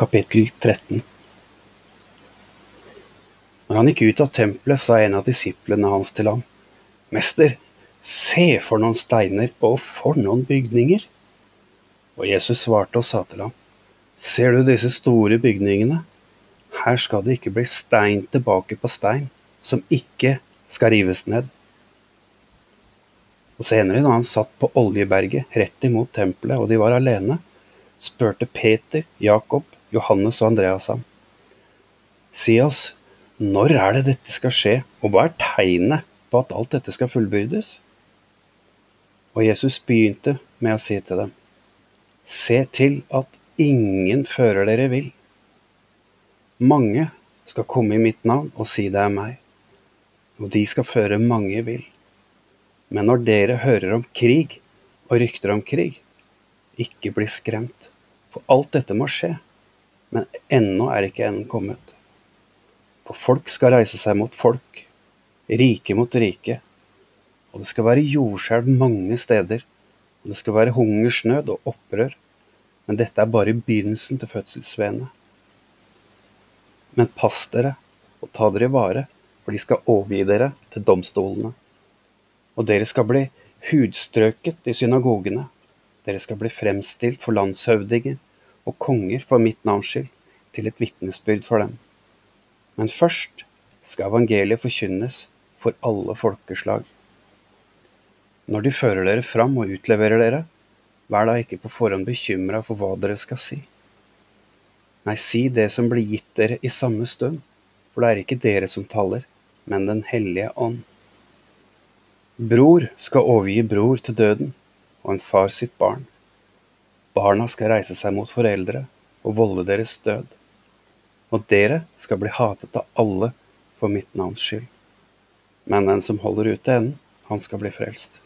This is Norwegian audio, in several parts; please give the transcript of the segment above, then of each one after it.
Kapittel 13 Når han gikk ut av tempelet, sa en av disiplene hans til ham, Mester, se for noen steiner og for noen bygninger. Og Jesus svarte og sa til ham, Ser du disse store bygningene? Her skal det ikke bli stein tilbake på stein, som ikke skal rives ned. Og senere, da han satt på Oljeberget rett imot tempelet, og de var alene, spurte Peter, Jakob, Johannes og Andreas ham. Si oss, når er det dette skal skje, og hva er tegnet på at alt dette skal fullbyrdes? Og Jesus begynte med å si til dem, Se til at ingen fører dere vill. Mange skal komme i mitt navn og si det er meg, og de skal føre mange vill. Men når dere hører om krig og rykter om krig, ikke bli skremt, for alt dette må skje, men ennå er ikke enden kommet. For folk skal reise seg mot folk, rike mot rike, og det skal være jordskjelv mange steder, og det skal være hungersnød og opprør, men dette er bare begynnelsen til fødselsvenet. Men pass dere og ta dere i vare, for de skal overgi dere til domstolene og dere skal bli hudstrøket i synagogene. Dere skal bli fremstilt for landshøvdinger og konger for mitt navns skyld, til et vitnesbyrd for dem. Men først skal evangeliet forkynnes for alle folkeslag. Når de fører dere fram og utleverer dere, vær da ikke på forhånd bekymra for hva dere skal si. Nei, si det som blir gitt dere i samme stund, for det er ikke dere som taler, men Den hellige ånd. Bror skal overgi bror til døden, og en far sitt barn. Barna skal reise seg mot foreldre og volde deres død. Og dere skal bli hatet av alle for mitt navns skyld. Men den som holder ut til enden, han skal bli frelst.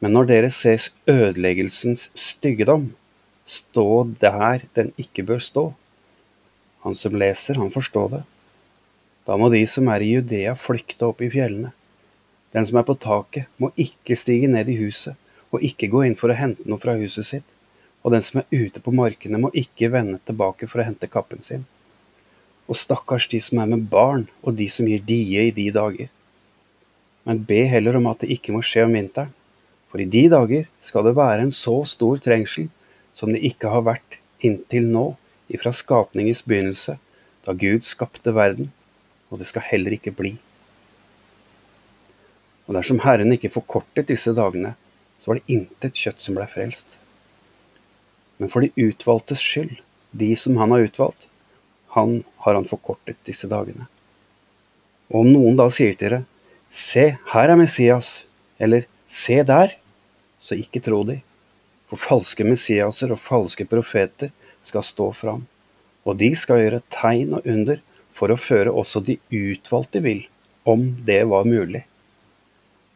Men når dere ser ødeleggelsens styggedom, stå der den ikke bør stå. Han som leser, han forstår det. Da må de som er i Judea, flykte opp i fjellene. Den som er på taket, må ikke stige ned i huset, og ikke gå inn for å hente noe fra huset sitt. Og den som er ute på markene, må ikke vende tilbake for å hente kappen sin. Og stakkars de som er med barn, og de som gir die i de dager. Men be heller om at det ikke må skje om vinteren, for i de dager skal det være en så stor trengsel som det ikke har vært inntil nå, ifra skapningens begynnelse, da Gud skapte verden, og det skal heller ikke bli. Og dersom Herren ikke forkortet disse dagene, så var det intet kjøtt som ble frelst. Men for de utvalgtes skyld, de som han har utvalgt, han har han forkortet disse dagene. Og om noen da sier til dere, se, her er Messias, eller se der, så ikke tro de. For falske Messiaser og falske profeter skal stå fram, og de skal gjøre tegn og under for å føre også de utvalgte vill, om det var mulig.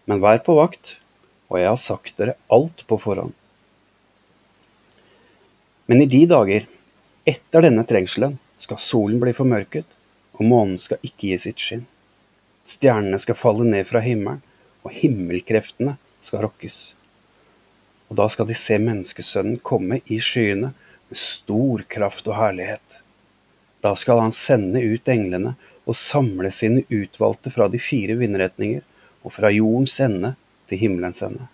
Men vær på vakt, og jeg har sagt dere alt på forhånd. Men i de dager, etter denne trengselen, skal solen bli formørket, og månen skal ikke gi sitt skinn. Stjernene skal falle ned fra himmelen, og himmelkreftene skal rokkes. Og da skal de se Menneskesønnen komme i skyene med stor kraft og herlighet. Da skal han sende ut englene og samle sine utvalgte fra de fire vindretninger og fra jordens ende til himmelens ende.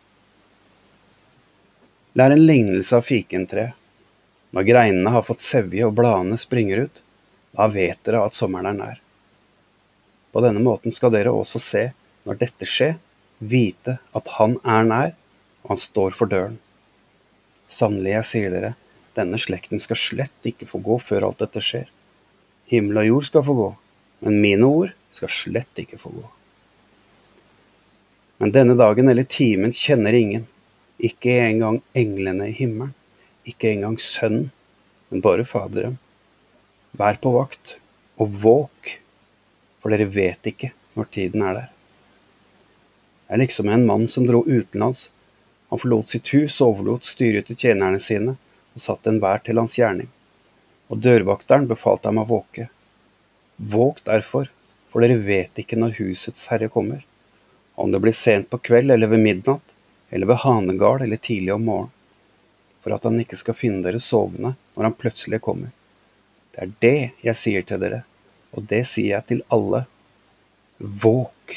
Det er en lignelse av fikentre. Når greinene har fått sevje og bladene springer ut, da vet dere at sommeren er nær. På denne måten skal dere også se, når dette skjer, vite at Han er nær, og Han står for døren. Sannelig, jeg sier dere, denne slekten skal slett ikke få gå før alt dette skjer. Himmel og jord skal få gå, men mine ord skal slett ikke få gå. Men denne dagen eller timen kjenner ingen, ikke engang englene i himmelen, ikke engang Sønnen, men bare Faderen. Vær på vakt, og våk, for dere vet ikke når tiden er der. Det er liksom en mann som dro utenlands. Han forlot sitt hus, overlot styret til tjenerne sine og satte enhver til hans gjerning. Og dørvakteren befalte ham å våke. Våk derfor, for dere vet ikke når husets herre kommer om det blir sent på kveld eller ved midnatt, eller ved hanegal eller tidlig om morgenen, for at han ikke skal finne dere sovende når han plutselig kommer. Det er det jeg sier til dere, og det sier jeg til alle. Våk!